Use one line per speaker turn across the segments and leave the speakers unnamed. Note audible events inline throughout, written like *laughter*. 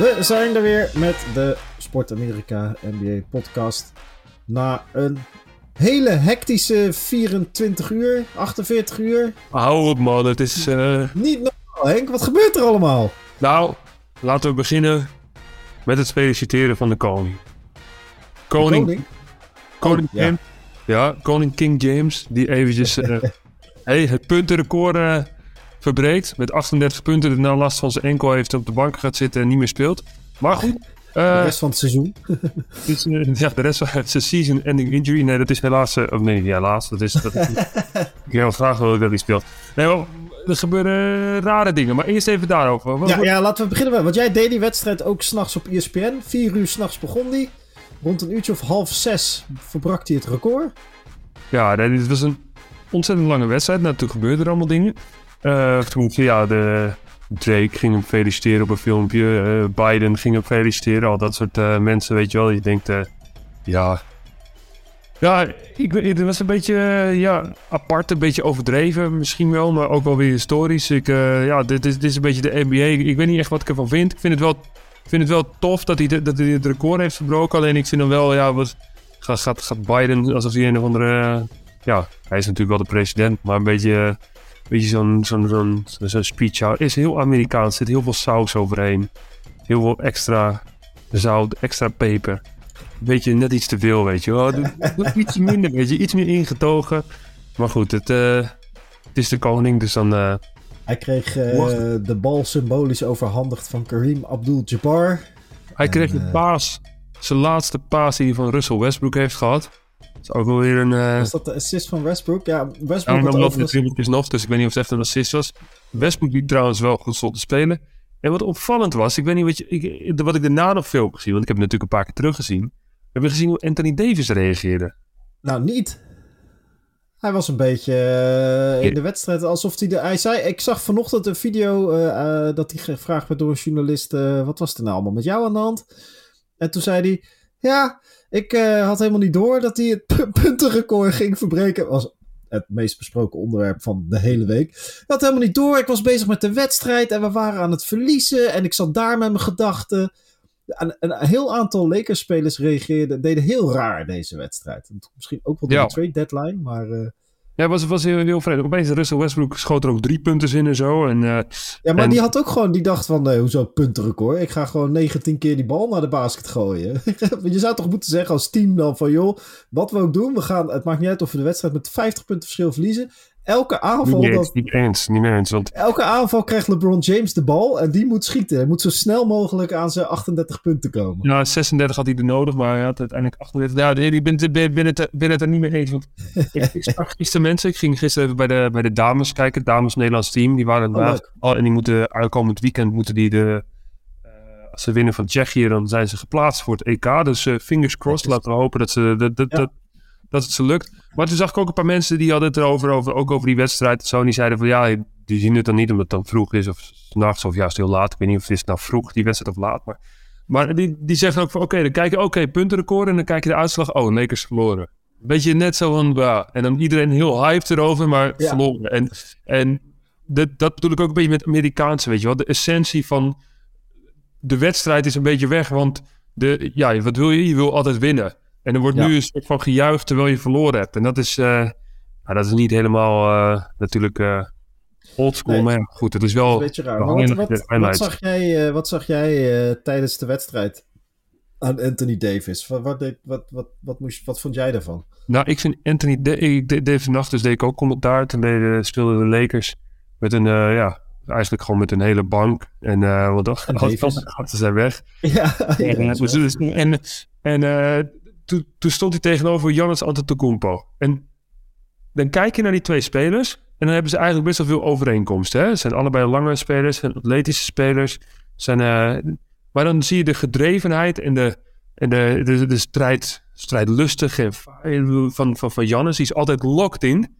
We zijn er weer met de Sport Amerika NBA podcast. Na een hele hectische 24 uur, 48 uur.
Hou op man, het is... Uh...
Niet normaal Henk, wat gebeurt er allemaal?
Nou, laten we beginnen met het feliciteren van de koning. Koning?
koning?
Koning oh, ja. ja. koning King James, die eventjes uh, *laughs* hey, het puntenrecord uh, verbreekt. Met 38 punten, de nou last van zijn enkel heeft op de bank gaat zitten en niet meer speelt. Maar goed.
Uh, de rest van het seizoen.
ja, de rest van het season ending injury. Nee, dat is helaas... of nee, helaas. Dat is... Dat is *laughs* ik heel graag wil dat hij speelt. Nee, maar er gebeuren rare dingen. Maar eerst even daarover.
ja, ja, laten we beginnen. Want jij deed die wedstrijd ook s'nachts op ESPN. Vier uur s'nachts begon die. Rond een uurtje of half zes verbrak hij het record.
Ja, dit was een ontzettend lange wedstrijd. Natuurlijk gebeurden er allemaal dingen. Uh, toen, ja, de, Drake ging hem feliciteren op een filmpje. Uh, Biden ging hem feliciteren. Al dat soort uh, mensen, weet je wel. Je denkt, ja... Ja, ik, het was een beetje ja, apart, een beetje overdreven misschien wel. Maar ook wel weer historisch. Ik, ja, dit is, dit is een beetje de NBA. Ik weet niet echt wat ik ervan vind. Ik vind het wel, vind het wel tof dat hij, dat hij het record heeft verbroken. Alleen ik vind dan wel, ja, wat, gaat, gaat Biden alsof hij een of andere... ja, hij is natuurlijk wel de president, maar een beetje beetje zo'n zo'n zo'n zo'n speech is heel Amerikaans. Er zit heel veel saus overheen. Heel veel extra zout, extra peper. Weet je, net iets te veel, weet je wel. iets minder, weet je. Iets meer ingetogen. Maar goed, het, uh, het is de koning, dus dan... Uh,
hij kreeg uh, de bal symbolisch overhandigd van Kareem Abdul-Jabbar.
Hij kreeg de paas, zijn laatste paas die hij van Russell Westbrook heeft gehad is ook wel weer een... Uh...
Was dat de assist van Westbrook? Ja, Westbrook
ja, dan overigens... het nog, dus ik weet niet of het echt een assist was. Westbrook die trouwens wel goed stond te spelen. En wat opvallend was, ik weet niet wat, je, ik, wat ik daarna nog veel heb gezien, want ik heb het natuurlijk een paar keer teruggezien. We hebben gezien hoe Anthony Davis reageerde.
Nou, niet. Hij was een beetje uh, in de wedstrijd alsof hij de. Hij zei: Ik zag vanochtend een video uh, uh, dat hij gevraagd werd door een journalist. wat was er nou allemaal met jou aan de hand? En toen zei hij: Ja, ik uh, had helemaal niet door dat hij het *laughs* puntenrecord ging verbreken. was het meest besproken onderwerp van de hele week. Ik had helemaal niet door. Ik was bezig met de wedstrijd en we waren aan het verliezen. En ik zat daar met mijn gedachten. Een, een, heel aantal Lakers-spelers reageerden, deden heel raar deze wedstrijd. Misschien ook wel de trade deadline, maar... Uh,
ja, was, was heel, heel vreemd. Opeens Russell Westbrook schoot er ook drie punten in en zo. En, uh,
ja, maar die had ook gewoon, die dacht van, nee, hoezo puntenrecord? Ik ga gewoon 19 keer die bal naar de basket gooien. *laughs* je zou toch moeten zeggen als team dan van, joh, wat we ook doen, we gaan, het maakt niet uit of we de wedstrijd met 50 punten verschil verliezen elke aanval.
Niet, eens, niet eens, niet eens. Want...
Elke aanval krijgt LeBron James de bal en die moet schieten. Hij moet zo snel mogelijk aan zijn 38 punten komen.
Ja, 36 had hij er nodig, maar hij had uiteindelijk 38. Ja, ik ben, ben, ben, het, ben het er niet mee eens. Want *laughs* ik, zag gisteren mensen, ik ging gisteren even bij de, bij de dames kijken, het dames Nederlands team. Die waren oh, al en die moeten aankomend weekend moeten die de. Uh, als ze winnen van Tsjechië, dan zijn ze geplaatst voor het EK. Dus uh, fingers crossed. Laten we hopen dat, ze, dat, dat, dat, dat het ze lukt. Maar toen zag ik ook een paar mensen die hadden het erover, over, ook over die wedstrijd. Zo, die zeiden van ja, die zien het dan niet omdat het dan vroeg is of s'nachts of juist heel laat. Ik weet niet of het is nou vroeg die wedstrijd of laat. Maar, maar die, die zeggen ook van oké, dan kijk je oké, puntenrecord en dan kijk je de uitslag. Oh, Lakers verloren. Beetje net zo van, bah. en dan iedereen heel hyped erover, maar verloren. En, en dat, dat bedoel ik ook een beetje met Amerikaanse, weet je wel. De essentie van de wedstrijd is een beetje weg, want de, ja, wat wil je? Je wil altijd winnen. En er wordt nu een soort van gejuicht terwijl je verloren hebt. En dat is, uh, nou, dat is niet helemaal uh, natuurlijk uh, oldschool, nee. maar goed, het is wel... Een
beetje raar. Wat, wat, wat, zag jij, wat zag jij tijdens de wedstrijd aan Anthony Davis? Wat, wat, wat, wat, wat, moest, wat vond jij daarvan?
Nou, ik vind Anthony Davis vannacht, dus deed ik ook commentaar. Toen deden, speelden de Lakers met een, ja, eigenlijk gewoon met een hele bank. En uh, wat dacht ze zijn weg. *laughs* Ja, en, dus, en, en uh, toen, stond hij tegenover Giannis Antetokounmpo. En dan kijk je naar die twee spelers en dan hebben ze eigenlijk best wel veel overeenkomsten. Hè? Zijn allebei lange spelers, zijn atletische spelers. Zijn, uh, maar dan zie je de gedrevenheid en de, en de, de, strijd, strijdlustige van, van, van Giannis. Die is altijd locked in.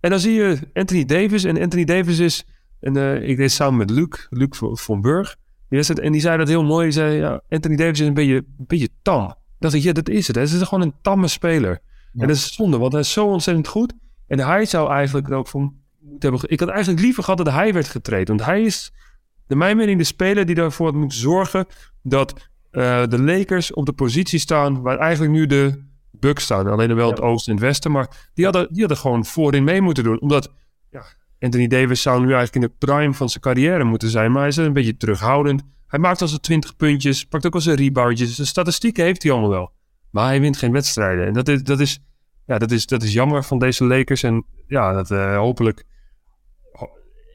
En dan zie je Anthony Davis. En Anthony Davis is, en, uh, ik deed samen met Luc, Luc van Burg. en die zei dat heel mooi. Die zei, ja, Anthony Davis is een beetje, een beetje tam dacht ik, ja, dat is het. Hij is gewoon een tamme speler. En dat is zonde, want hij is zo ontzettend goed. En hij zou eigenlijk ook van moeten hebben... Ik had eigenlijk liever gehad dat hij werd getraind. Want hij is de mijn mening de speler die ervoor moet zorgen dat uh, de Lakers op de positie staan waar eigenlijk nu de Bucks staan. Alleen wel het oosten en het westen, maar die hadden, die hadden gewoon voorin mee moeten doen. Omdat ja, Anthony Davis zou nu eigenlijk in de prime van zijn carrière moeten zijn, maar hij is een beetje terughoudend. Hij maakt al zijn 20 puntjes, pakt ook al zijn reboundjes. De statistieken heeft hij allemaal wel. Maar hij wint geen wedstrijden. En dat is, dat is, ja, dat is, dat is jammer van deze Lakers. En ja, dat uh, hopelijk.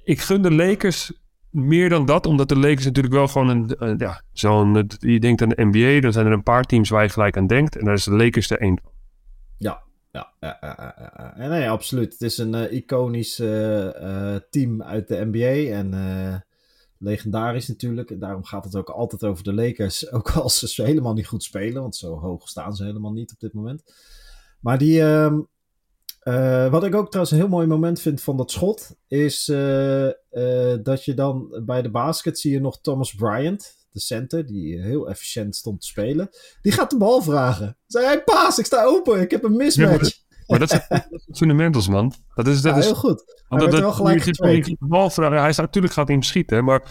Ik gun de Lakers meer dan dat, omdat de Lakers natuurlijk wel gewoon een, ja, zo'n, je denkt aan de NBA, dan zijn er een paar teams waar je gelijk aan denkt. En daar is de Lakers er één.
Ja, ja, ja, ja, ja. Nee, absoluut. Het is een uh, iconisch team uit de NBA en legendarisch natuurlijk. Daarom gaat het ook altijd over de Lakers, *laughs* ook als ze helemaal niet goed spelen, want zo hoog staan ze helemaal niet op dit moment. Maar die, ehm, uh, wat ik ook trouwens een heel mooi moment vind van dat schot, is uh, uh, dat je dan bij de basket zie je nog Thomas Bryant, de center, die heel efficiënt stond te spelen. Die gaat de bal vragen. Zei hij, paas, ik sta open, ik heb een mismatch.
Ja, maar, dat zijn *laughs* fundamentals, man. Dat is, dat
ja,
is,
heel goed.
Want
hij
dat,
wel gelijk
de bal vragen. Hij is natuurlijk gaat hij hem schieten, maar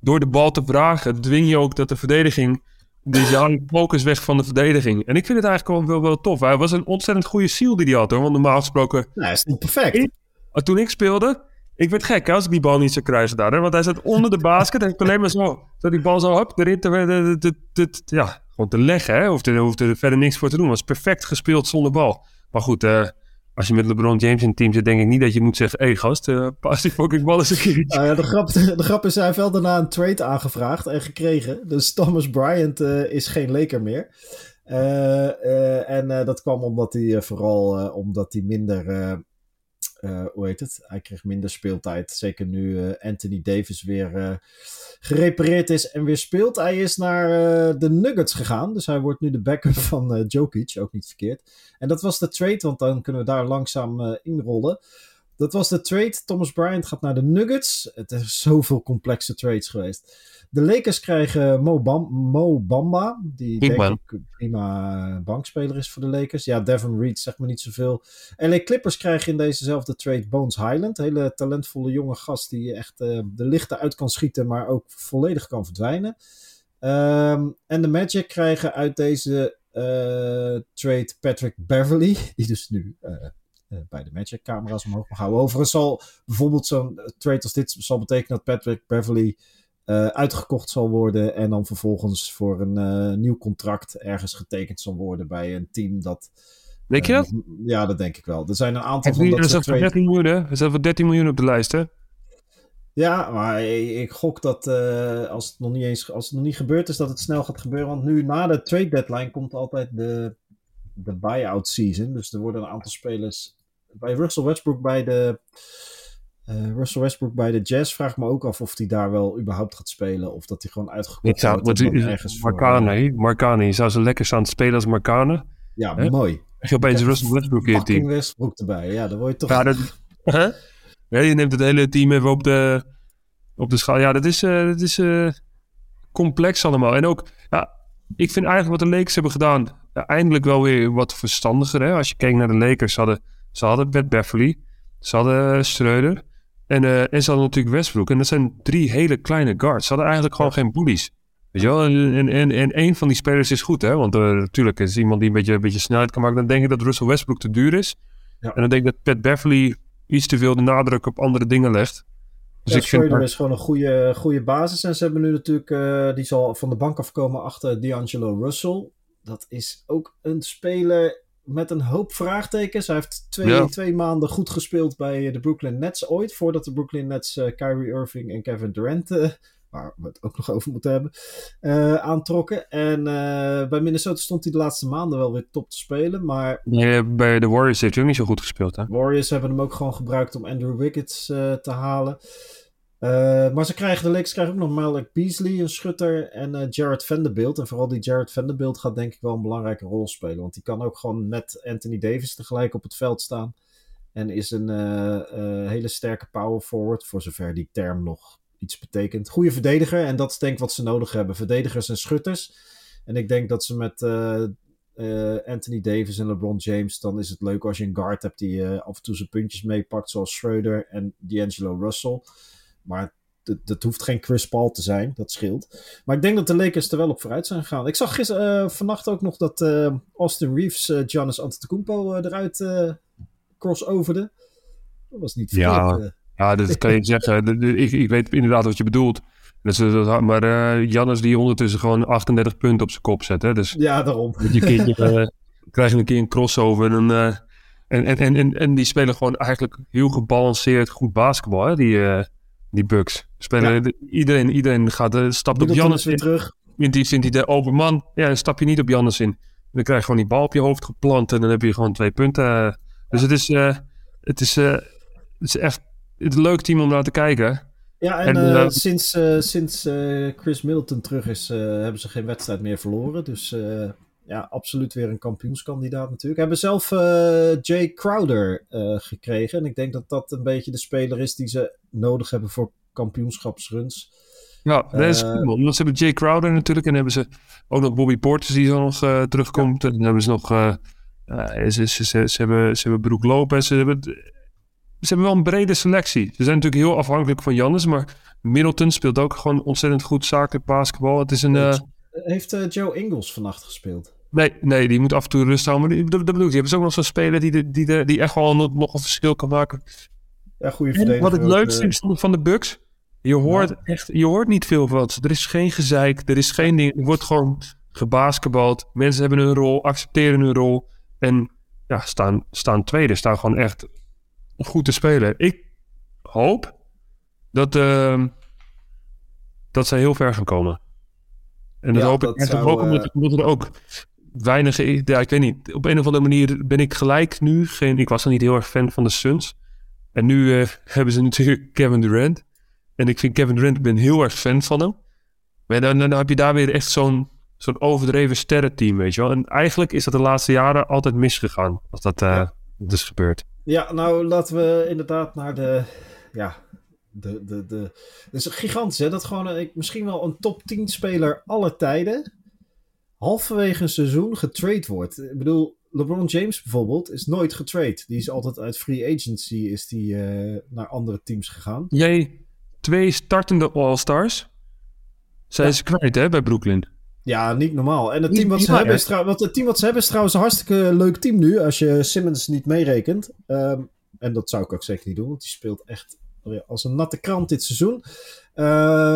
door de bal te vragen dwing je ook dat de verdediging die haalt focus weg van de verdediging. En ik vind het eigenlijk wel, wel tof. Hij was een ontzettend goede seal die hij had hoor. Want normaal gesproken...
Nou, is niet perfect.
toen ik speelde, ik werd gek als ik die bal niet zou krijgen daar. Hè? Want hij zat onder de basket en ik alleen maar zo... Dat die bal zo hop, erin te, ja, gewoon te leggen. Hè? Hoefde, hoefde er verder niks voor te doen. was perfect gespeeld zonder bal. Maar goed, uh, als je met LeBron James in het team zit, denk ik niet dat je moet zeggen: hé hey, gast, uh, pas die fucking bal eens een keer.
Nou ja, de, grap, de grap is, hij heeft wel daarna een trade aangevraagd en gekregen. Dus Thomas Bryant uh, is geen Laker meer. En dat kwam omdat hij vooral omdat hij minder uh, hoe heet het? Hij kreeg minder speeltijd. Zeker nu uh, Anthony Davis weer uh, gerepareerd is en weer speelt. Hij is naar de Nuggets gegaan. Dus hij wordt nu de backup *laughs* van Jokic. Ook niet verkeerd. En dat was de trade, want dan kunnen we daar langzaam inrollen. Dat was de trade. Thomas Bryant gaat naar de Nuggets. Het is zoveel complexe trades geweest. De Lakers krijgen Mo, Bam Mo Bamba, die denk ik prima bankspeler is voor de Lakers. Ja, Devin Reed zegt me niet zoveel. LA Clippers krijgen in dezezelfde trade Bones Highland. Hele talentvolle jonge gast die echt uh, de lichten uit kan schieten, maar ook volledig kan verdwijnen. Um, en de Magic krijgen uit deze uh, trade Patrick Beverly, *laughs* die dus nu... Uh, bij de Magic camera's omhoog mag houden. Overigens zal bijvoorbeeld zo'n trade als dit zal betekenen dat Patrick Beverly uh, uitgekocht zal worden en dan vervolgens voor een uh, nieuw contract ergens getekend zal worden bij een team dat.
Denk je dat?
Uh, ja, dat denk ik wel. Er zijn een aantal
van dat. Er staat voor 13 miljoen, hè? Er staat voor 13 miljoen op de lijst, hè?
Ja, maar ik, ik gok dat als, het nog niet eens, als het nog niet gebeurd is, dat het snel gaat gebeuren. Want nu na de trade deadline komt altijd de, de buyout season. Dus er worden een aantal spelers. Bij Russell Westbrook bij de uh, Russell Westbrook bij de Jazz vraagt me ook af of hij daar wel überhaupt gaat spelen. Of dat hij gewoon uitgekocht
zou, wordt. ergens Marcane, voor, Marcane. Je zou zo lekker staan spelen als Marcane.
Ja, He? mooi.
Je opeens *laughs* Russell Westbrook in team.
Westbrook erbij. Ja, dan word je toch...
Ja, dat, *laughs* huh? ja, je neemt het hele team even op de, op de schaal. Ja, dat is, uh, dat is uh, complex allemaal. En ook, ja, ik vind eigenlijk wat de Lakers hebben gedaan... Ja, eindelijk wel weer wat verstandiger. Hè? Als je kijkt naar de Lakers, ze hadden, ze hadden Bert Beverly... Ze hadden Schreuder. En, uh, en ze hadden natuurlijk Westbrook. En dat zijn drie hele kleine guards. Ze hadden eigenlijk gewoon geen bullies. Weet je wel? En, en, en, en een van die spelers is goed, hè? Want uh, natuurlijk is iemand die een beetje, een beetje snelheid kan maken. Dan denk ik dat Russell Westbrook te duur is. Ja. En dan denk ik dat Pat Beverly iets te veel de nadruk op andere dingen legt.
Dus ja, ik vind maar... is gewoon een goede, goede basis. En ze hebben nu natuurlijk, uh, die zal van de bank afkomen achter D'Angelo Russell. Dat is ook een speler met een hoop vraagtekens. Hij heeft twee, ja. twee maanden goed gespeeld bij de Brooklyn Nets ooit. Voordat de Brooklyn Nets uh, Kyrie Irving en Kevin Durant, uh, waar we het ook nog over moeten hebben, uh, aantrokken. En bij Minnesota stond hij de laatste maanden wel weer top te spelen. Maar
nee, bij de Warriors heeft hij ook niet zo goed gespeeld. Hè?
Warriors hebben hem ook gewoon gebruikt om Andrew Wiggins te halen. Uh, maar ze krijgen, de Lakers krijgen ook nog Malik Beasley, een schutter, en uh, Jared Vanderbilt. En vooral die Jared Vanderbilt gaat denk ik wel een belangrijke rol spelen. Want die kan ook gewoon met Anthony Davis tegelijk op het veld staan. En is een uh, hele sterke power forward, voor zover die term nog iets betekent. Goede verdediger, en dat is denk ik wat ze nodig hebben. Verdedigers en schutters. En ik denk dat ze met Anthony Davis en LeBron James, dan is het leuk als je een guard hebt die af en toe zijn puntjes meepakt, zoals Schroeder en D'Angelo Russell. Maar dat hoeft geen Chris Paul te zijn, dat scheelt. Maar ik denk dat de Lakers er wel op vooruit zijn gegaan. Ik zag gisteren, vannacht ook nog dat Austin Reeves Giannis Antetokounmpo eruit crossoverde. Dat was niet
verkeerd. Ja, ja dat kan je zeggen. Ik, ik weet inderdaad wat je bedoelt. Dus, maar uh, Jannes die ondertussen gewoon 38 punten op zijn kop zet. Hè? Dus
ja, daarom.
Met je kindje uh, *laughs* krijg je een keer een crossover. En, uh, en, en, en, en, die spelen gewoon eigenlijk heel gebalanceerd goed basketbal. Hè? Die, die Bucks. Spelen, iedereen, iedereen gaat, stapt op Jannes
weer terug.
Vindt hij, vindt hij de overman. Ja, dan stap je niet op Jannes in. Dan krijg je gewoon die bal op je hoofd geplant. En dan heb je gewoon twee punten. Dus het is, het is, het is echt het is een leuk team om naar te kijken.
Ja, en, en uh, sinds, uh, sinds uh, Chris Middleton terug is, hebben ze geen wedstrijd meer verloren. Dus ja, absoluut weer een kampioenskandidaat natuurlijk. Hebben zelf Jay Crowder gekregen. En ik denk dat dat een beetje de speler is die ze nodig hebben voor kampioenschapsruns.
Ja, dat is cool. Want ze hebben Jay Crowder natuurlijk. En hebben ze ook nog Bobby Portis die zo nog terugkomt. Ja. En dan hebben ze nog... ze, ze, ze, ze, hebben, ze hebben Broek Lopez. Ze hebben ze hebben wel een brede selectie. Ze zijn natuurlijk heel afhankelijk van Jannes, maar Middleton speelt ook gewoon ontzettend goed zakelijk basketbal. Het is een...
Heeft uh, Joe Ingles vannacht gespeeld?
Nee, nee, die moet af en toe rust houden. Maar dat, bedoel ik, je hebt ook nog zo'n speler die, die, die, die echt wel nog een verschil kan maken.
Ja, goede verdediger.
Wat ik leuk vind van de Bucks, je hoort echt, je hoort niet veel van Er is geen gezeik, er is geen ding. Er wordt gewoon gebasketbald. Mensen hebben hun rol, accepteren hun rol. En ja, staan, staan tweede, staan gewoon echt goed te spelen. Ik hoop dat, uh, dat zij heel ver gaan komen. En dat hoop ik echt ook omdat, omdat er ook weinig... Ja, ik weet niet. Op een of andere manier ben ik gelijk nu... Geen, ik was er niet heel erg fan van de Suns. En nu uh, *laughs* hebben ze natuurlijk Kevin Durant. En ik vind Kevin Durant, ik ben heel erg fan van hem. Maar dan, dan heb je daar weer echt zo'n zo'n overdreven sterrenteam, weet je wel. En eigenlijk is dat de laatste jaren altijd misgegaan. Als dat, uh, ja. is gebeurd.
Ja, nou laten we inderdaad naar de. Ja, de. de, de het is gigantisch, hè? Dat gewoon een, misschien wel een top 10 speler aller tijden. Halverwege een seizoen getrade wordt. Ik bedoel, LeBron James bijvoorbeeld is nooit getrade. Die is altijd uit free agency is die, uh, naar andere teams gegaan.
Jij, twee startende All-Stars. Zijn ja. ze kwijt, hè, bij Brooklyn?
Ja, niet normaal. En het team wat ze, hebben is, het team wat ze hebben is trouwens een hartstikke leuk team nu. Als je Simmons niet meerekent. Um, en dat zou ik ook zeker niet doen. Want die speelt echt als een natte krant dit seizoen. Uh,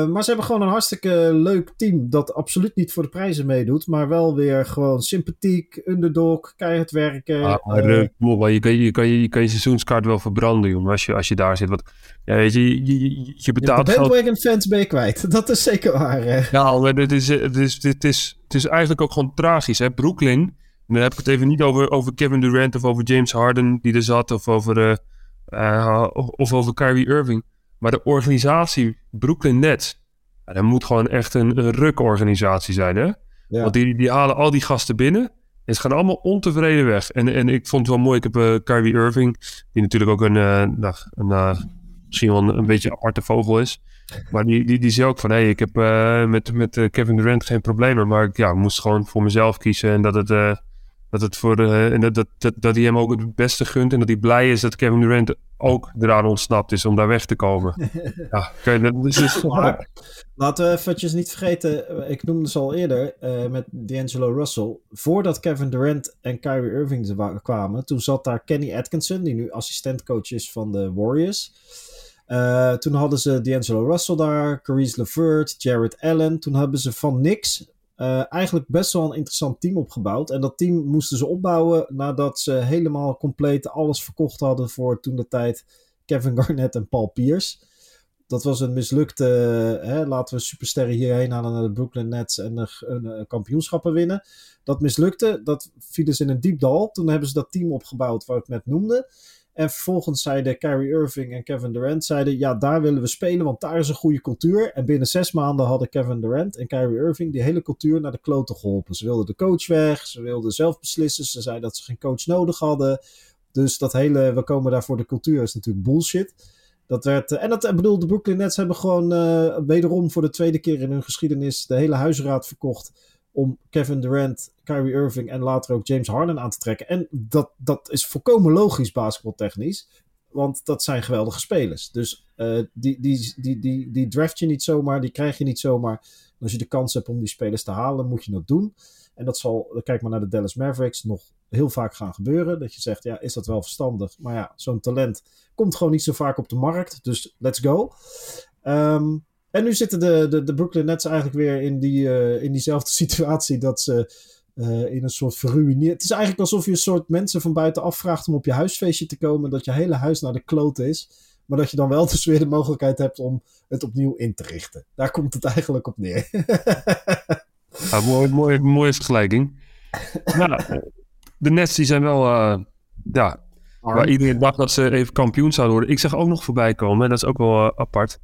maar ze hebben gewoon een hartstikke leuk team. Dat absoluut niet voor de prijzen meedoet. Maar wel weer gewoon sympathiek, underdog, keihard werken.
Ah, maar, uh, je, kan, je, kan, je, kan je seizoenskaart wel verbranden, jongen. Als je, als je daar zit. Wat, ja, weet je, je, je betaalt
de bandwagon fans ben je kwijt. *laughs* Dat is zeker waar. Hè?
Ja, maar dit is, het, is, dit is, het is eigenlijk ook gewoon tragisch. Hè? Brooklyn. En dan heb ik het even niet over, over Kevin Durant of over James Harden die er zat. Of over... Uh, of over Kyrie Irving. Maar de organisatie Brooklyn Nets, ja, dat moet gewoon echt een, een rukorganisatie zijn, hè? Ja. Want die, die halen al die gasten binnen en ze gaan allemaal ontevreden weg. En, en ik vond het wel mooi, ik heb uh, Kyrie Irving, die natuurlijk ook een, uh, een, een misschien wel een, een, beetje aparte vogel is. Maar die, die, die zei ook van, hé, hey, ik heb met, met Kevin Durant geen problemen, maar ik ja, moest gewoon voor mezelf kiezen en dat het dat, het voor en dat, dat, dat, dat hij hem ook het beste gunt. En dat hij blij is dat Kevin Durant ook eraan ontsnapt is om daar weg te komen. *laughs* ja, dus, *laughs* dus,
Laten we eventjes niet vergeten, ik noemde ze al eerder uh, met D'Angelo Russell. Voordat Kevin Durant en Kyrie Irving kwamen, toen zat daar Kenny Atkinson, die nu assistentcoach is van de Warriors. Uh, toen hadden ze D'Angelo Russell daar, Caris LeVert, Jared Allen. Toen hebben ze van niks uh, eigenlijk best wel een interessant team opgebouwd. En dat team moesten ze opbouwen nadat ze helemaal compleet alles verkocht hadden voor toen de tijd Kevin *laughs* Garnett en Paul Pierce. Dat was een mislukte, hè, laten we supersterren hierheen halen naar de Brooklyn Nets en de, een, kampioenschappen winnen. Dat mislukte, dat viel ze in een diep dal. Toen hebben ze dat team opgebouwd wat ik net noemde. En vervolgens zeiden Kyrie Irving en Kevin Durant, zeiden ja, daar willen we spelen, want daar is een goede cultuur. En binnen zes maanden hadden Kevin Durant en Kyrie Irving die hele cultuur naar de kloten geholpen. Ze wilden de coach weg, ze wilden zelf beslissen, ze zeiden dat ze geen coach nodig hadden. Dus dat hele, we komen daar voor de cultuur, is natuurlijk bullshit. Dat werd, en dat, ik bedoel, de Brooklyn Nets hebben gewoon uh, wederom voor de tweede keer in hun geschiedenis de hele huisraad verkocht om Kevin Durant, Kyrie Irving en later ook James Harden aan te trekken. En dat, dat is volkomen logisch basketbaltechnisch. Want dat zijn geweldige spelers. Dus die, die, die, die, die draft je niet zomaar, die krijg je niet zomaar. als je de kans hebt om die spelers te halen, moet je dat doen. En dat zal, kijk maar naar de Dallas Mavericks, nog heel vaak gaan gebeuren. Dat je zegt, ja, is dat wel verstandig? Maar ja, zo'n talent komt gewoon niet zo vaak op de markt. Dus let's go. Ehm, en nu zitten de, de, de Brooklyn Nets eigenlijk weer in, die, uh, in diezelfde *laughs* situatie dat ze uh, in een soort verruineerd... Het is eigenlijk alsof je een soort mensen van buitenaf vraagt om op je huisfeestje te komen. Dat je hele huis naar de kloot is. Maar dat je dan wel *laughs* dus weer de mogelijkheid hebt om het opnieuw in te richten. Daar komt het eigenlijk op neer. *laughs*
ja, mooi, mooi, mooie vergelijking. nou, de Nets die zijn wel... Uh, ja, waar iedereen dacht dat ze even kampioen zouden worden. Ik zag ook nog voorbij komen. En dat is ook wel apart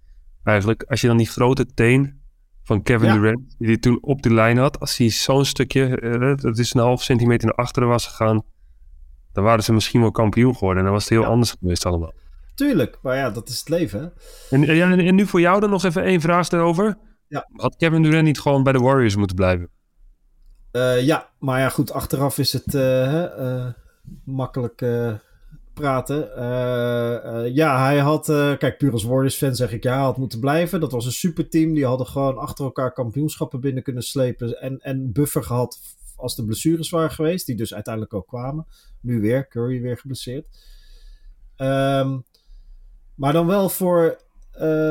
eigenlijk. Als je dan die grote teen van Kevin Durant, die hij toen op de lijn had, als hij zo'n stukje, uh, dat is een half centimeter naar achteren was gegaan, dan waren ze misschien wel kampioen geworden. En dan was het heel anders geweest allemaal.
Tuurlijk, maar ja, dat is het leven.
En, en, en, nu voor jou dan nog even één vraag daarover. Ja. Had Kevin Durant niet gewoon bij de Warriors moeten blijven?
Uh, ja, maar ja, goed, achteraf is het uh, makkelijk praten. Uh, uh, ja, hij had, uh, kijk, puur als Warriors-fan zeg ik, ja, had moeten blijven. Dat was een superteam. Die hadden gewoon achter elkaar kampioenschappen binnen kunnen slepen. En, en buffer gehad als de blessures waren geweest. Die dus uiteindelijk ook kwamen. Nu weer, Curry weer geblesseerd. Um, maar dan wel voor.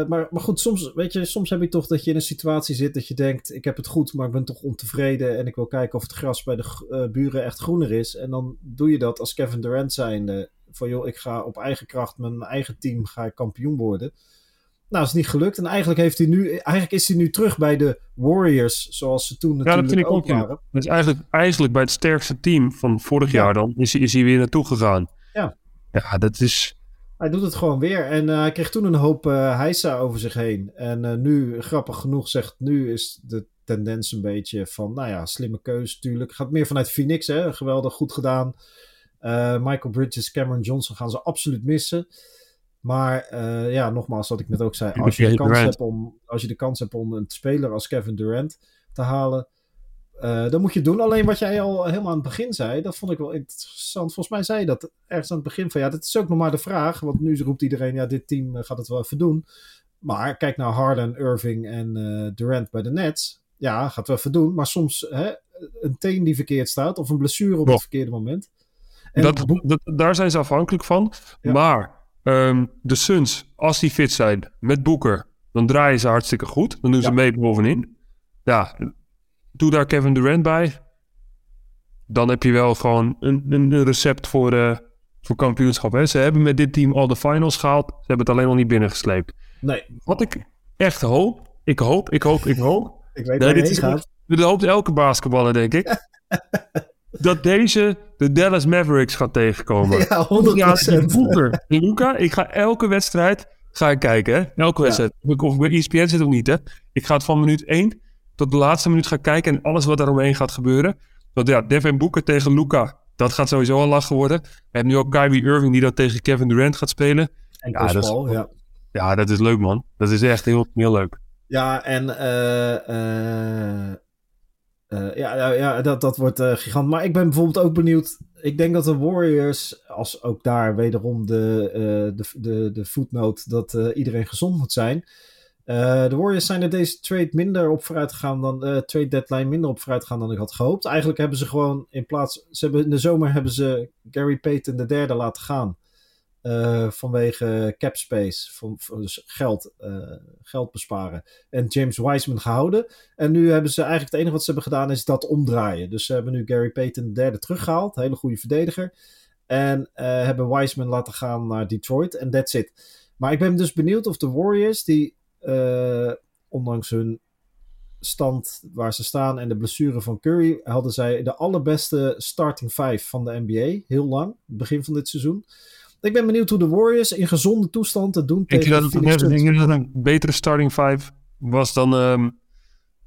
maar, maar goed, soms, weet je, soms heb je toch dat je in een situatie zit dat je denkt: ik heb het goed, maar ik ben toch ontevreden. En ik wil kijken of het gras bij de buren echt groener is. En dan doe je dat als Kevin Durant zijnde van joh, ik ga op eigen kracht met mijn eigen team ga ik kampioen worden. Nou, is niet gelukt. En eigenlijk, heeft hij nu, eigenlijk is hij nu terug bij de Warriors, zoals ze toen natuurlijk ja, dat vind ik ook, waren.
Dat is eigenlijk, eigenlijk bij het sterkste team van vorig jaar dan, is, is hij weer naartoe gegaan.
Ja.
Ja, dat is...
Hij doet het gewoon weer. En uh, hij kreeg toen een hoop uh, heisa over zich heen. En uh, nu, grappig genoeg, zegt nu is de tendens een beetje van, nou ja, slimme keuze natuurlijk. Gaat meer vanuit Phoenix, hè. Geweldig, goed gedaan. Uh, Michael Bridges, Cameron Johnson gaan ze absoluut missen. Maar uh, ja, nogmaals, wat ik net ook zei. Als je, de kans hebt om, als je de kans hebt om een speler als Kevin Durant te halen. Uh, dan moet je doen. Alleen wat jij al helemaal aan het begin zei, dat vond ik wel interessant. Volgens mij zei je dat ergens aan het begin van ja, dat is ook nog maar de vraag. Want nu roept iedereen, ja, dit team gaat het wel even doen. Maar kijk naar Harden, Irving en Durant bij de Nets. Ja, gaat wel even doen. Maar soms hè, een teen die verkeerd staat of een blessure op het verkeerde moment.
Dat, dat, daar zijn ze afhankelijk van. Maar um, de Suns, als die fit zijn met Boeker, dan draaien ze hartstikke goed. Dan doen ze mee bovenin. Ja, doe daar Kevin Durant bij. Dan heb je wel gewoon een, een recept voor, uh, voor kampioenschap. Hè? Ze hebben met dit team al de finals gehaald. Ze hebben het alleen nog niet binnengesleept.
Nee.
Wat ik echt hoop, ik hoop, ik hoop, ik hoop.
ik weet nee, dit is, gaat.
Dat hoopt elke basketballer, denk ik. *laughs* dat deze de Dallas Mavericks gaat tegenkomen.
Ja, 100%.
Boeker, Luca, ik ga elke wedstrijd ga ik kijken. Hè? Elke wedstrijd. Of ik, bij ESPN zit of niet. Hè? Ik ga het van minuut 1 tot de laatste minuut gaan kijken. En alles wat daaromheen gaat gebeuren. Want ja, Devin Boeker tegen Luca. Dat gaat sowieso een lachen worden. We hebben nu ook Kyrie Irving die dat tegen Kevin Durant gaat spelen.
En ja, dat is, ja.
ja, dat is leuk man. Dat is echt heel, heel leuk.
Ja, en uh, uh, uh, ja, ja, dat, dat wordt uh, gigant. Maar ik ben bijvoorbeeld ook benieuwd. Ik denk dat de Warriors, als ook daar wederom de, uh, de, de, de voetnoot dat iedereen gezond moet zijn. de Warriors zijn er deze trade minder op vooruit gegaan dan de trade deadline minder op vooruit gegaan dan ik had gehoopt. Eigenlijk hebben ze gewoon in plaats. Ze hebben, in de zomer hebben ze Gary Payton de derde laten gaan. Uh, vanwege cap space, dus geld, uh, geld besparen. En James Wiseman gehouden. En nu hebben ze eigenlijk het enige wat ze hebben gedaan is dat omdraaien. Dus ze hebben nu Gary Payton de derde teruggehaald. Hele goede verdediger. En uh, hebben Wiseman laten gaan naar Detroit. En that's it. Maar ik ben dus benieuwd of de Warriors, die ondanks hun stand waar ze staan en de blessure van Curry, hadden zij de allerbeste starting five van de NBA. Heel lang, begin van dit seizoen. Ik ben benieuwd hoe de Warriors in gezonde toestand het doen.
Denk je dat het, denk een betere starting five was dan, um,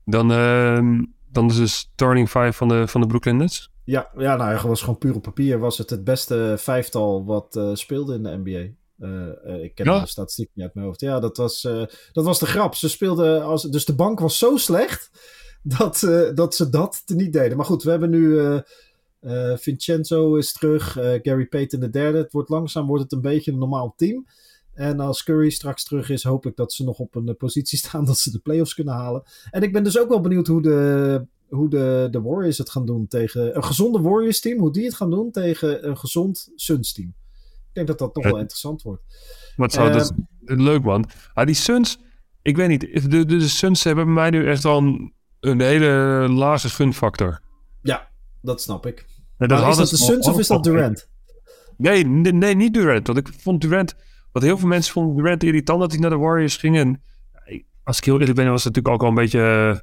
dan, uh, dan de starting five van de, van de Brooklyn Nets?
Ja, ja, nou, was gewoon puur op papier. Was het het beste vijftal wat uh, speelde in de NBA. Uh, uh, ik ken ja. de statistiek niet uit mijn hoofd. Ja, dat was, uh, dat was de grap. Ze speelden als. Dus de bank was zo slecht. *laughs* Dat, dat ze dat niet deden. Maar goed, we hebben nu Vincenzo is terug. Gary Payton de derde. Het wordt langzaam wordt het een beetje een normaal team. En als Curry straks terug is, hoop ik dat ze nog op een positie *laughs* staan dat ze de playoffs kunnen halen. En ik ben dus ook wel benieuwd hoe de, hoe de, de Warriors het gaan doen tegen een gezonde Warriors team. Hoe die het gaan doen tegen een gezond Suns team. Ik denk dat dat nog wel interessant wordt.
Wat zou dat uh, leuk man. Ah, die Suns, ik weet niet. De, de, Suns hebben bij mij nu echt al een, een hele lage gunfactor.
Dat snap ik. Dat is dat de Suns of is dat Durant?
Nee, nee, nee, niet Durant. Want ik vond Durant... Wat heel veel mensen vonden Durant irritant dat hij naar de Warriors ging. En als ik heel eerlijk ben, was het natuurlijk ook al een beetje... Eh,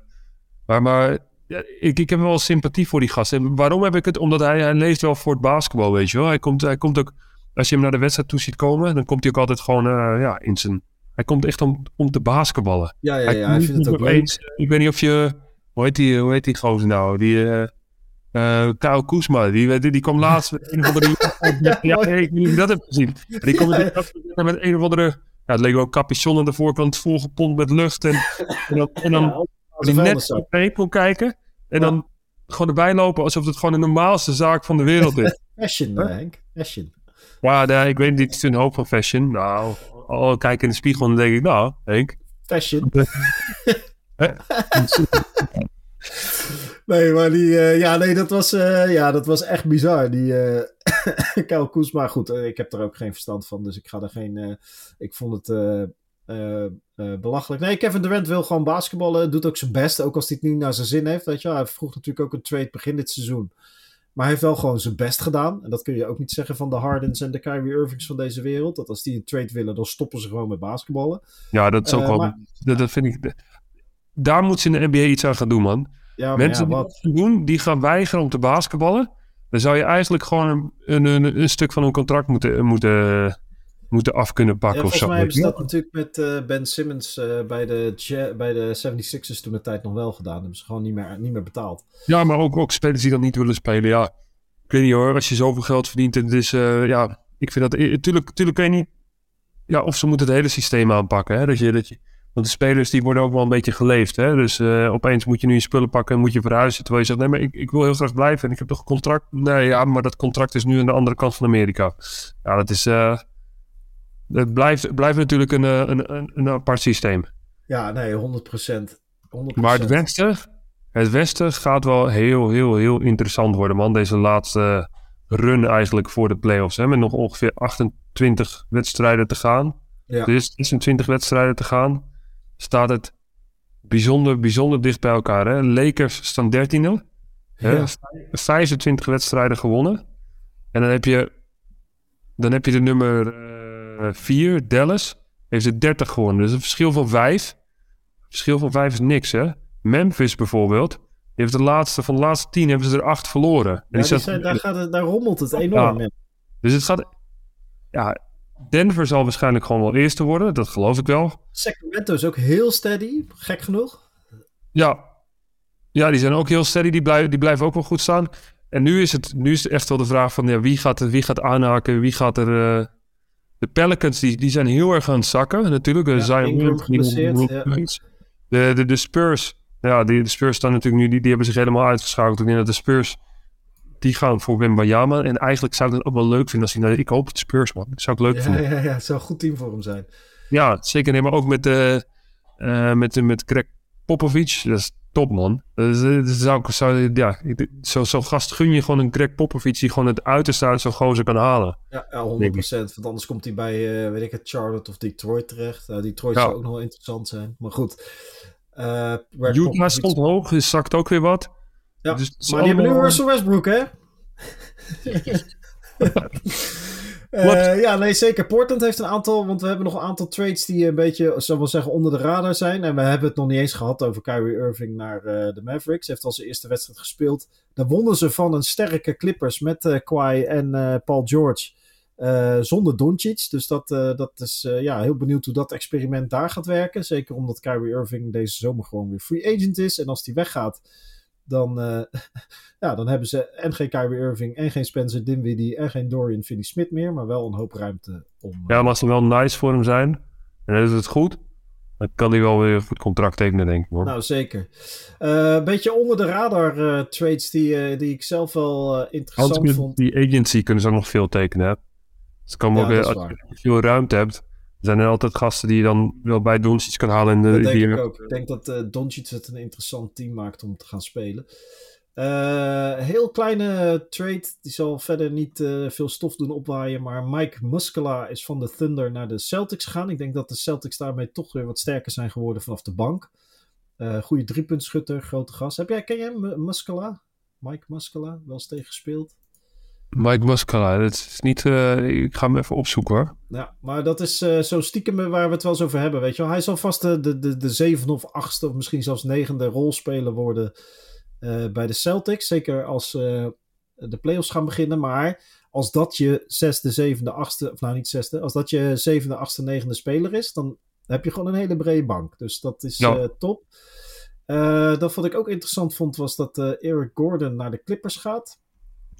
maar, maar ja, ik, ik heb wel sympathie voor die gast. En waarom heb ik het? Omdat hij, hij leeft wel voor het basketbal, weet je wel. Hij komt, hij komt ook... Als je hem naar de wedstrijd toe ziet komen, dan komt hij ook altijd gewoon uh, ja, in zijn... Hij komt echt om, om te basketballen.
Ja, ja, ja. Hij, vindt het ook leuk.
Ik weet niet of je... Hoe heet die, hoe heet die gozer nou? Die... Uh, uh, Kyle Koesma, die, die, die kwam laatst met een of andere... *laughs* ja, ja, ik weet niet dat heb gezien. Die kwam ja. met een of andere... Ja, het leek wel capuchon aan de voorkant volgepompt met lucht. En, en dan, en dan ja, die net op de kijken. En dan gewoon erbij lopen alsof het gewoon de normaalste zaak van de wereld is. *laughs*
fashion, huh? Henk. Fashion.
Ja, nee, ik weet niet, het is een hoop van fashion. Nou, al kijk in de spiegel en dan denk ik, nou, Henk.
Fashion. *laughs* *laughs* nee, maar die, uh, ja, nee, dat was, uh, ja, dat was echt bizar. Die uh, *laughs* Kyle Koesma, goed, ik heb er ook geen verstand van, dus ik ga er geen, ik vond het belachelijk. Nee, Kevin Durant wil gewoon basketballen. Doet ook zijn best. Ook als hij het niet naar zijn zin heeft. Weet je, hij vroeg natuurlijk ook een trade begin dit seizoen. Maar hij heeft wel gewoon zijn best gedaan. En dat kun je ook niet zeggen van de Hardens en de Kyrie Irvings van deze wereld. Dat als die een trade willen, dan stoppen ze gewoon met basketballen.
Ja, dat is ook wel. Maar... Dat, dat, vind ik. Daar moet ze in de NBA iets aan gaan doen, man. Ja, Mensen ja, wat... die doen, die gaan weigeren om te basketballen. Dan zou je eigenlijk gewoon een, een, een stuk van hun contract moeten, moeten moeten af kunnen pakken ja, of
zo. Volgens mij hebben ze dat natuurlijk met uh, Ben Simmons uh, bij, de, bij de 76ers toen de tijd nog wel gedaan. Hebben ze gewoon niet meer, niet meer betaald.
Ja, maar ook, ook spelers die dat niet willen spelen. Ja, ik weet niet hoor, als je zoveel geld verdient. En is, uh, ja, ik vind dat... Natuurlijk kun je niet... Ja, of ze moeten het hele systeem aanpakken. Hè? Dat je, dat je, want de spelers die worden ook wel een beetje geleefd. Hè? Dus opeens moet je nu je spullen pakken en moet je verhuizen. Terwijl je zegt, nee, maar ik, ik wil heel graag blijven. En ik heb toch een contract? Nee, ja, maar dat contract is nu aan de andere kant van Amerika. Ja, dat is het blijft, blijft natuurlijk een, eh, een, een, een apart systeem.
Ja, nee, 100%. 100%.
Maar het Westen, het Westen gaat wel heel, heel, heel interessant worden, man. Deze laatste run eigenlijk voor de playoffs. Hè, met nog ongeveer 28 wedstrijden te gaan. Ja. Is 26 wedstrijden te gaan. Staat het bijzonder, bijzonder dicht bij elkaar. Hè? Lakers staan 13e. Ja. 25 wedstrijden gewonnen. En dan heb je, dan heb je de nummer 4, eh, Dallas, heeft er 30 gewonnen. Dus een verschil van 5. Verschil van 5 is niks, hè? Memphis bijvoorbeeld, die heeft de laatste, van de laatste 10 hebben ze er 8 verloren. En
ja, die zijn, daar, gaat het, daar rommelt het enorm. Ja.
Dus het gaat... Ja, Denver zal waarschijnlijk gewoon wel eerste worden. Dat geloof ik wel.
Sacramento is ook heel steady, gek genoeg.
Ja, ja die zijn ook heel steady. Die, blijven, die blijven ook wel goed staan. En nu is het, nu is het echt wel de vraag van... Ja, wie, gaat, wie gaat aanhaken? Wie gaat er... Uh, de Pelicans die, die zijn heel erg aan het zakken. Natuurlijk, ja, Zion de, de, de Spurs, ja, die, de Spurs staan natuurlijk nu, die, die hebben zich helemaal uitgeschakeld. Ik denk dat de Spurs, die gaan voor Wembayama. En eigenlijk zou ik het ook wel leuk vinden als hij, nou, ik hoop het Spurs man, dat zou ik leuk
ja,
vinden.
Ja, ja, het zou een goed team voor hem zijn.
Ja, zeker. Nee, maar ook met, de, uh, met, met Greg Popovich, dat is top man. Dus, dus zou ik, zou, ja, zo, zo gast gun je gewoon een Greg Popovich die gewoon het uiterste uit zo'n gozer kan halen.
Ja, ja 100%. Want anders komt hij bij, uh, weet ik het, Charlotte of Detroit terecht. Uh, Detroit zou ook nog wel interessant zijn. Maar goed.
Uh, Utah stond hoog, dus zakt ook weer wat.
Ja, dus maar die hebben nu Russell Westbrook, hè? *laughs* Uh, ja, nee, zeker. Portland heeft een aantal, want we hebben nog een aantal trades die een beetje, zullen we zeggen, onder de radar zijn. En we hebben het nog niet eens gehad over Kyrie Irving naar uh, de Mavericks. Heeft al zijn eerste wedstrijd gespeeld. Daar wonnen ze van een sterke Clippers met uh, Kawhi en Paul George. zonder Doncic. Dus dat, dat is ja, heel benieuwd hoe dat experiment daar gaat werken. Zeker omdat Kyrie Irving deze zomer gewoon weer free agent is. En als die weggaat, dan, uh, *laughs* ja, dan hebben ze en geen Kyrie Irving en geen Spencer Dinwiddie en geen Dorian Finney-Smith meer, maar wel een hoop ruimte om...
Ja, maar als ze wel nice voor hem zijn, en dan is het goed. dan kan hij wel weer een goed contract tekenen, denk ik. Hoor.
Nou, zeker. Een beetje onder de radar trades die, die ik zelf wel interessant vond.
Die agency kunnen ze ook nog veel tekenen. Hè? Dus kan ook, als je veel ruimte hebt, zijn er altijd gasten die je dan wel bij Doncic kan halen. In de,
dat denk ik ook. Ik denk dat uh, Doncic het een interessant team maakt om te gaan spelen. Uh, heel kleine trade, die zal verder niet uh, veel stof doen opwaaien. Maar Mike Muscala is van de Thunder naar de Celtics gegaan. Ik denk dat de Celtics daarmee toch weer wat sterker zijn geworden vanaf de bank. Uh, goede driepuntschutter, grote gast. Heb jij, ken jij Muscala? Mike Muscala, wel eens tegen gespeeld?
Mike Muscala, dat is niet. Uh, ik ga hem even opzoeken hoor.
Ja, maar dat is uh, zo stiekem waar we het wel eens over hebben. Weet je wel. Hij zal vast de, de, de, de zevende of achtste of misschien zelfs negende rolspeler worden uh, bij de Celtics. Zeker als de playoffs gaan beginnen. Maar als dat je zesde, zevende, achtste, of nou niet zesde, als dat je zevende, achtste, negende speler is, dan heb je gewoon een hele brede bank. Dus dat is ja. top. dat wat ik ook interessant vond, was dat Eric Gordon naar de Clippers gaat.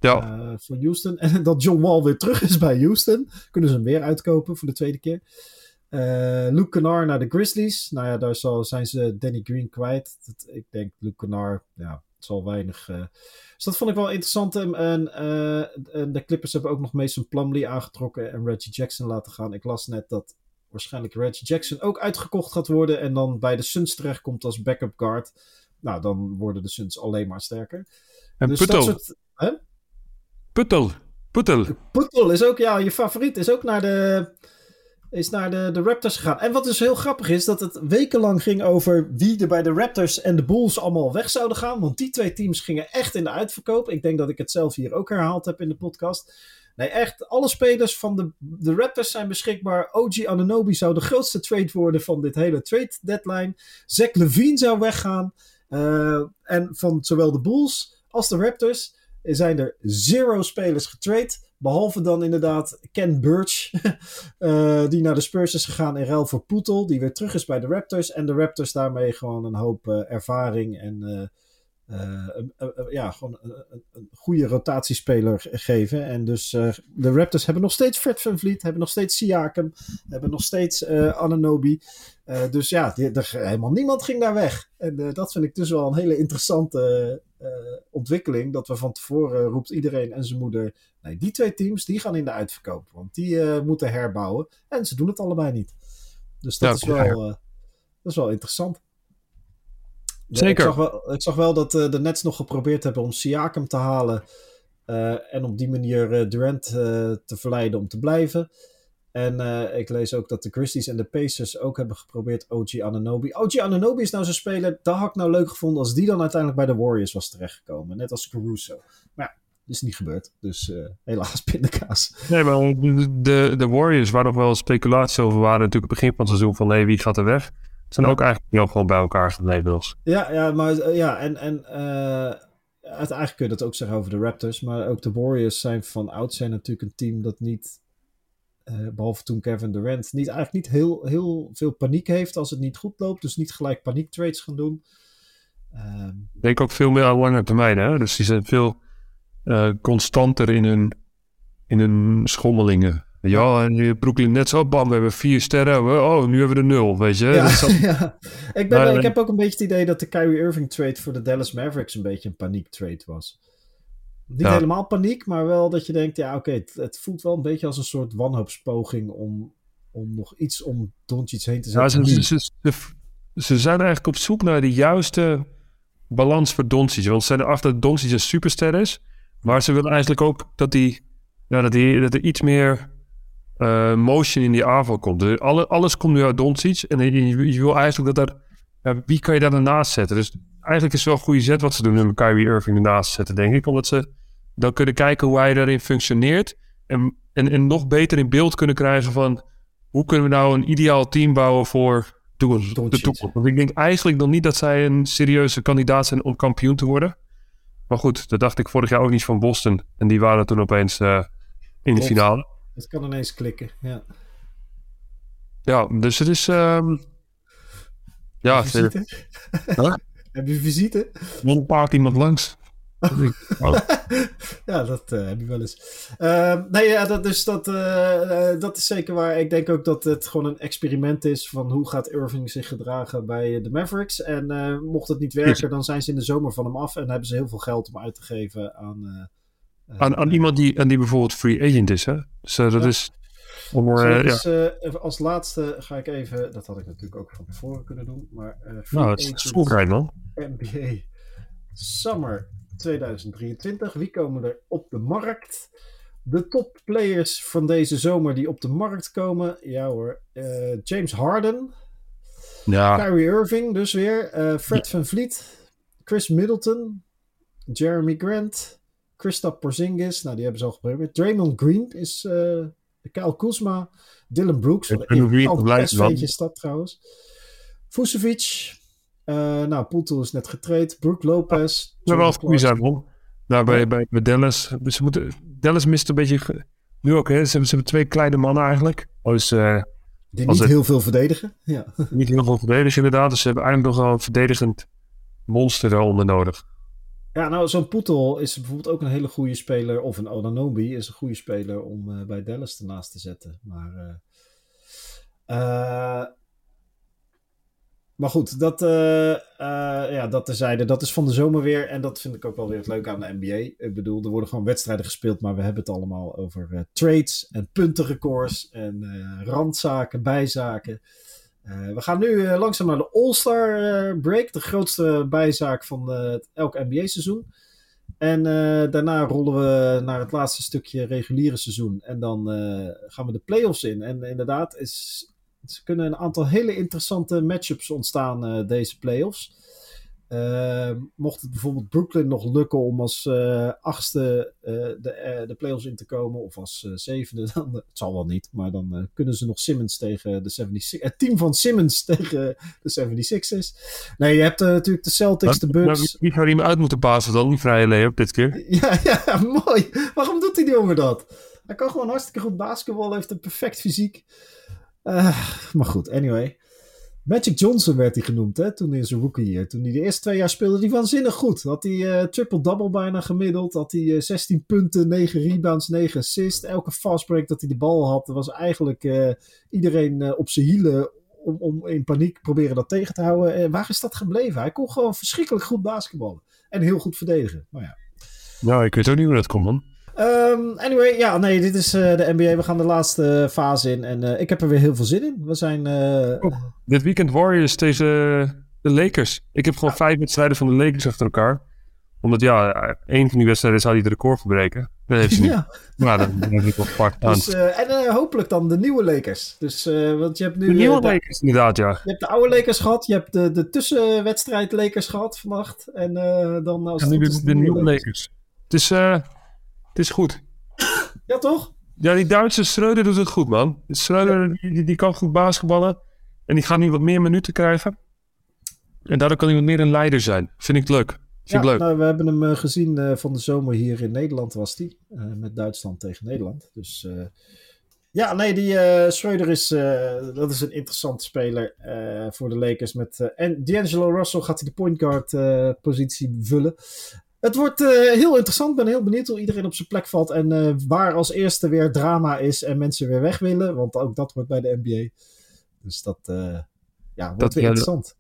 Ja.
Uh, voor Houston. *laughs* En dat John Wall weer terug is bij Houston. Kunnen ze hem weer uitkopen voor de tweede keer. Uh, Luke Kennard naar de Grizzlies. Nou ja, daar zal, zijn ze Danny Green kwijt. Dat, ik denk Luke Kennard, ja, het zal weinig. Uh, dus dat vond ik wel interessant. En, en, en, de Clippers hebben ook nog Mason Plumlee aangetrokken en Reggie Jackson laten gaan. Ik las net dat waarschijnlijk Reggie Jackson ook uitgekocht gaat worden. En dan bij de Suns terechtkomt als backup guard. Nou, dan worden de Suns alleen maar sterker.
En dus dat soort, hè? Puttel. Puttel.
Puttel is ook, ja, je favoriet is ook naar de, is naar de, de Raptors gegaan. En wat dus heel grappig is, dat het wekenlang ging over wie er bij de Raptors en de Bulls allemaal weg zouden gaan. Want die twee teams gingen echt in de uitverkoop. Ik denk dat ik het zelf hier ook herhaald heb in de podcast. Nee, echt, alle spelers van de, de Raptors zijn beschikbaar. OG Ananobi zou de grootste trade worden van dit hele trade deadline. Zach Levine zou weggaan. Uh, en van zowel de Bulls als de Raptors zijn er zero spelers getrade. Behalve dan inderdaad Ken Burch, uh, *laughs* die naar de Spurs is gegaan in ruil voor Poetel, die weer terug is bij de Raptors. En de Raptors daarmee gewoon een hoop uh, ervaring en uh, ja, gewoon een, een, goede rotatiespeler geven. En dus de Raptors hebben nog steeds Fred Van Vliet, hebben nog steeds Siakam, hebben nog steeds Ananobi. dus ja, die, er, helemaal niemand ging daar weg. En dat vind ik dus wel een hele interessante ontwikkeling. Dat we van tevoren roept iedereen en zijn moeder. Nee, die twee teams die gaan in de uitverkoop. Want die uh, moeten herbouwen. En ze doen het allebei niet. Dus dat, is, wel, uh, dat is wel interessant.
Zeker.
ik, zag wel, ik zag wel dat de Nets nog geprobeerd hebben om Siakam te halen. en op die manier Durant te verleiden om te blijven. En uh, ik lees ook dat de Grizzlies en de Pacers ook hebben geprobeerd OG Ananobi. OG Ananobi is nou zo'n speler, dat had ik nou leuk gevonden als die dan uiteindelijk bij de Warriors was terechtgekomen. Net als Caruso. Maar ja, dat is niet gebeurd. Dus uh, helaas *laughs* pindakaas.
Nee, maar de, de Warriors, waar nog wel speculaties over waren natuurlijk het begin van het seizoen van nee, wie gaat er weg? Zijn ook eigenlijk niet gewoon bij elkaar gebleven.
Ja, ja, maar uh, ja, en, en uh, eigenlijk kun je dat ook zeggen over de Raptors. Maar ook de Warriors zijn van oud zijn natuurlijk een team dat niet uh, behalve toen Kevin Durant niet, eigenlijk niet heel, heel veel paniek heeft als het niet goed loopt. Dus niet gelijk paniektrades gaan doen.
Um, denk ook veel meer aan lange termijn. Hè? Dus die zijn veel uh, constanter in hun, in hun schommelingen. Ja, en Brooklyn net zo, bam, we hebben vier sterren. Oh, nu hebben we de nul, weet je.
Ja, *laughs* ja. Ik, ben, maar, ik heb ook een beetje het idee dat de Kyrie Irving trade voor de Dallas Mavericks een beetje een paniektrade was. Niet helemaal paniek, maar wel dat je denkt, ja oké, okay, het, het, voelt wel een beetje als een soort wanhoopspoging om, om nog iets om Doncic heen te zetten.
Ja, ze, ze, ze, ze, zijn eigenlijk op zoek naar de juiste balans voor Doncic. Want ze zijn erachter dat Doncic een superster is, maar ze willen eigenlijk ook dat, die, ja, dat, die, dat er iets meer uh, motion in die aanval komt. Dus alle, alles komt nu uit Doncic en je, je wil eigenlijk dat er, ja, wie kan je daar daarnaast zetten? Dus eigenlijk is het wel een goede zet wat ze doen om Kyrie Irving ernaast zetten, denk ik. Omdat ze dan kunnen kijken hoe hij daarin functioneert. En, en, en nog beter in beeld kunnen krijgen van hoe kunnen we nou een ideaal team bouwen voor de toekomst. Want ik denk eigenlijk nog niet dat zij een serieuze kandidaat zijn om kampioen te worden. Maar goed, dat dacht ik vorig jaar ook niet van Boston. En die waren toen opeens uh, in de finale.
Het kan ineens klikken, ja.
Ja, dus het is... Um, ja,
Heb je visite? *laughs* Er een paar
iemand langs. *laughs*
ja, dat uh, heb je wel eens. Uh, nee, ja, dat, dus dat, uh, dat is zeker waar. Ik denk ook dat het gewoon een experiment is van hoe gaat Irving zich gedragen bij de Mavericks. En mocht het niet werken, dan zijn ze in de zomer van hem af en hebben ze heel veel geld om uit te geven aan...
aan, aan iemand die, aan die bijvoorbeeld free agent is, hè? Dus dat
ja.
is...
Om, dus, ja. als laatste ga ik even, dat had ik natuurlijk ook van tevoren kunnen doen, maar...
nou, het is schoolkrijt, man.
NBA Summer 2023. Wie komen er op de markt? De topplayers van deze zomer die op de markt komen. Ja hoor. Uh, James Harden.
Ja.
Kyrie Irving dus weer. Uh, Fred van Vliet. Chris Middleton. Jeremy Grant. Kristaps Porzingis. Nou, die hebben ze al geprobeerd. Draymond Green is uh, Kyle Kuzma. Dylan Brooks. Een best beetje stad trouwens. Vucevic. Uh, nou, Poeltel is net getraind. Brook Lopez.
Ja, wel goede zijn, man. Nou, bij, bij, bij Dallas. Dus ze moeten, Dallas mist een beetje... Nu ook, hè. Ze hebben, ze hebben twee kleine mannen eigenlijk. Dus, uh,
Die niet het, heel veel verdedigen. Ja. *laughs*
Niet heel veel verdedigen, inderdaad. Dus ze hebben eigenlijk nog wel een verdedigend monster eronder nodig.
Ja, nou, zo'n Poetel is bijvoorbeeld ook een hele goede speler. Of een Onanobi is een goede speler om uh, bij Dallas ernaast te zetten. Maar... Uh, maar goed, dat, ja, dat terzijde. Dat is van de zomer weer. En dat vind ik ook wel weer het aan de NBA. Ik bedoel, er worden gewoon wedstrijden gespeeld. Maar we hebben het allemaal over trades en puntenrecords. En randzaken, bijzaken. We gaan nu langzaam naar de All-Star break. De grootste bijzaak van elk NBA-seizoen. En daarna rollen we naar het laatste stukje reguliere seizoen. En dan gaan we de playoffs in. En inderdaad, is er kunnen een aantal hele interessante matchups ontstaan uh, deze playoffs. Uh, mocht het bijvoorbeeld Brooklyn nog lukken om als uh, achtste de, de playoffs in te komen, of als zevende, *laughs* dan, het zal wel niet, maar dan kunnen ze nog Simmons tegen de 76 Het team van Simmons *laughs* tegen de 76ers. Nee, je hebt natuurlijk de Celtics, de Bucks.
wie zou hij me uit moeten pasen dan, die vrije layup dit keer? *laughs*
Ja, ja, mooi. Waarom doet die jongen dat? Hij kan gewoon hartstikke goed basketbal, heeft een perfect fysiek. Maar goed, anyway. Magic Johnson werd hij genoemd hè, toen in zijn rookie. Toen hij de eerste twee jaar speelde, die waanzinnig goed. Had hij uh, triple-double bijna gemiddeld. Had hij uh, 16 punten, 9 rebounds, 9 assists. Elke fastbreak dat hij de bal had, was eigenlijk uh, iedereen op zijn hielen om, om in paniek proberen dat tegen te houden. En waar is dat gebleven? Hij kon gewoon verschrikkelijk goed basketballen. En heel goed verdedigen. Maar ja.
Nou, ik weet ook niet hoe dat komt, man.
Um, anyway, ja, nee, dit is uh, de NBA. We gaan de laatste fase in. En uh, ik heb er weer heel veel zin in. We zijn. Uh...
Oh, dit weekend Warriors tegen de Lakers. Ik heb gewoon ja. vijf wedstrijden van de Lakers achter elkaar. Omdat ja, één van die wedstrijden zou hij het record verbreken. Dat heeft ze niet. Ja. Maar dan, dan heb ik wel apart
dus, En hopelijk dan de nieuwe Lakers. Dus, want je hebt nu.
De nieuwe Lakers, inderdaad, ja.
Je hebt de oude Lakers gehad. Je hebt de, de tussenwedstrijd Lakers gehad vannacht. En dan. Als
ja, nu de, de, nieuwe Lakers. Lakers. Het is. Het is goed.
Ja, toch?
Ja, die Duitse Schreuder doet het goed, man. Schreuder, die, die kan goed basketballen. En die gaat nu wat meer minuten krijgen. En daardoor kan hij wat meer een leider zijn. Vind ik leuk. Vind
ja,
leuk.
Nou, we hebben hem uh, gezien uh, van de zomer hier in Nederland was die. Uh, met Duitsland tegen Nederland. Dus ja, nee, die Schreuder is, dat is een interessante speler voor de Lakers. Met, en D'Angelo Russell gaat hij de point guard positie vullen. Het wordt uh, heel interessant. Ik ben heel benieuwd hoe iedereen op zijn plek valt. En uh, waar als eerste weer drama is en mensen weer weg willen. Want ook dat wordt bij de NBA. Dus dat uh, ja, wordt dat, weer interessant.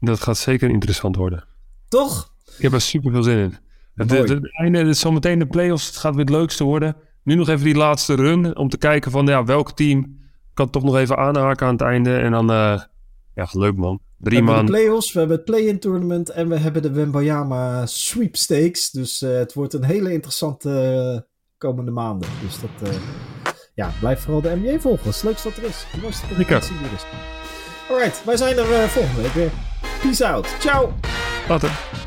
Dat gaat zeker interessant worden.
Toch?
Ik heb er super veel zin in. Het, het, het, einde, het zometeen de playoffs. Het gaat weer het leukste worden. Nu nog even die laatste run. Om te kijken van ja, welk team kan toch nog even aanhaken aan het einde. En dan, ja, leuk man. Drie
we hebben de playoffs, we hebben het play-in tournament en we hebben de Wembayama sweepstakes. Dus uh, het wordt een hele interessante uh, komende maanden. Dus dat, uh, ja, blijf vooral de NBA volgen. Dat is het leukste wat er is. De mooiste competitie die er is. Alright, wij zijn er volgende week weer. Peace out. Ciao.
Later.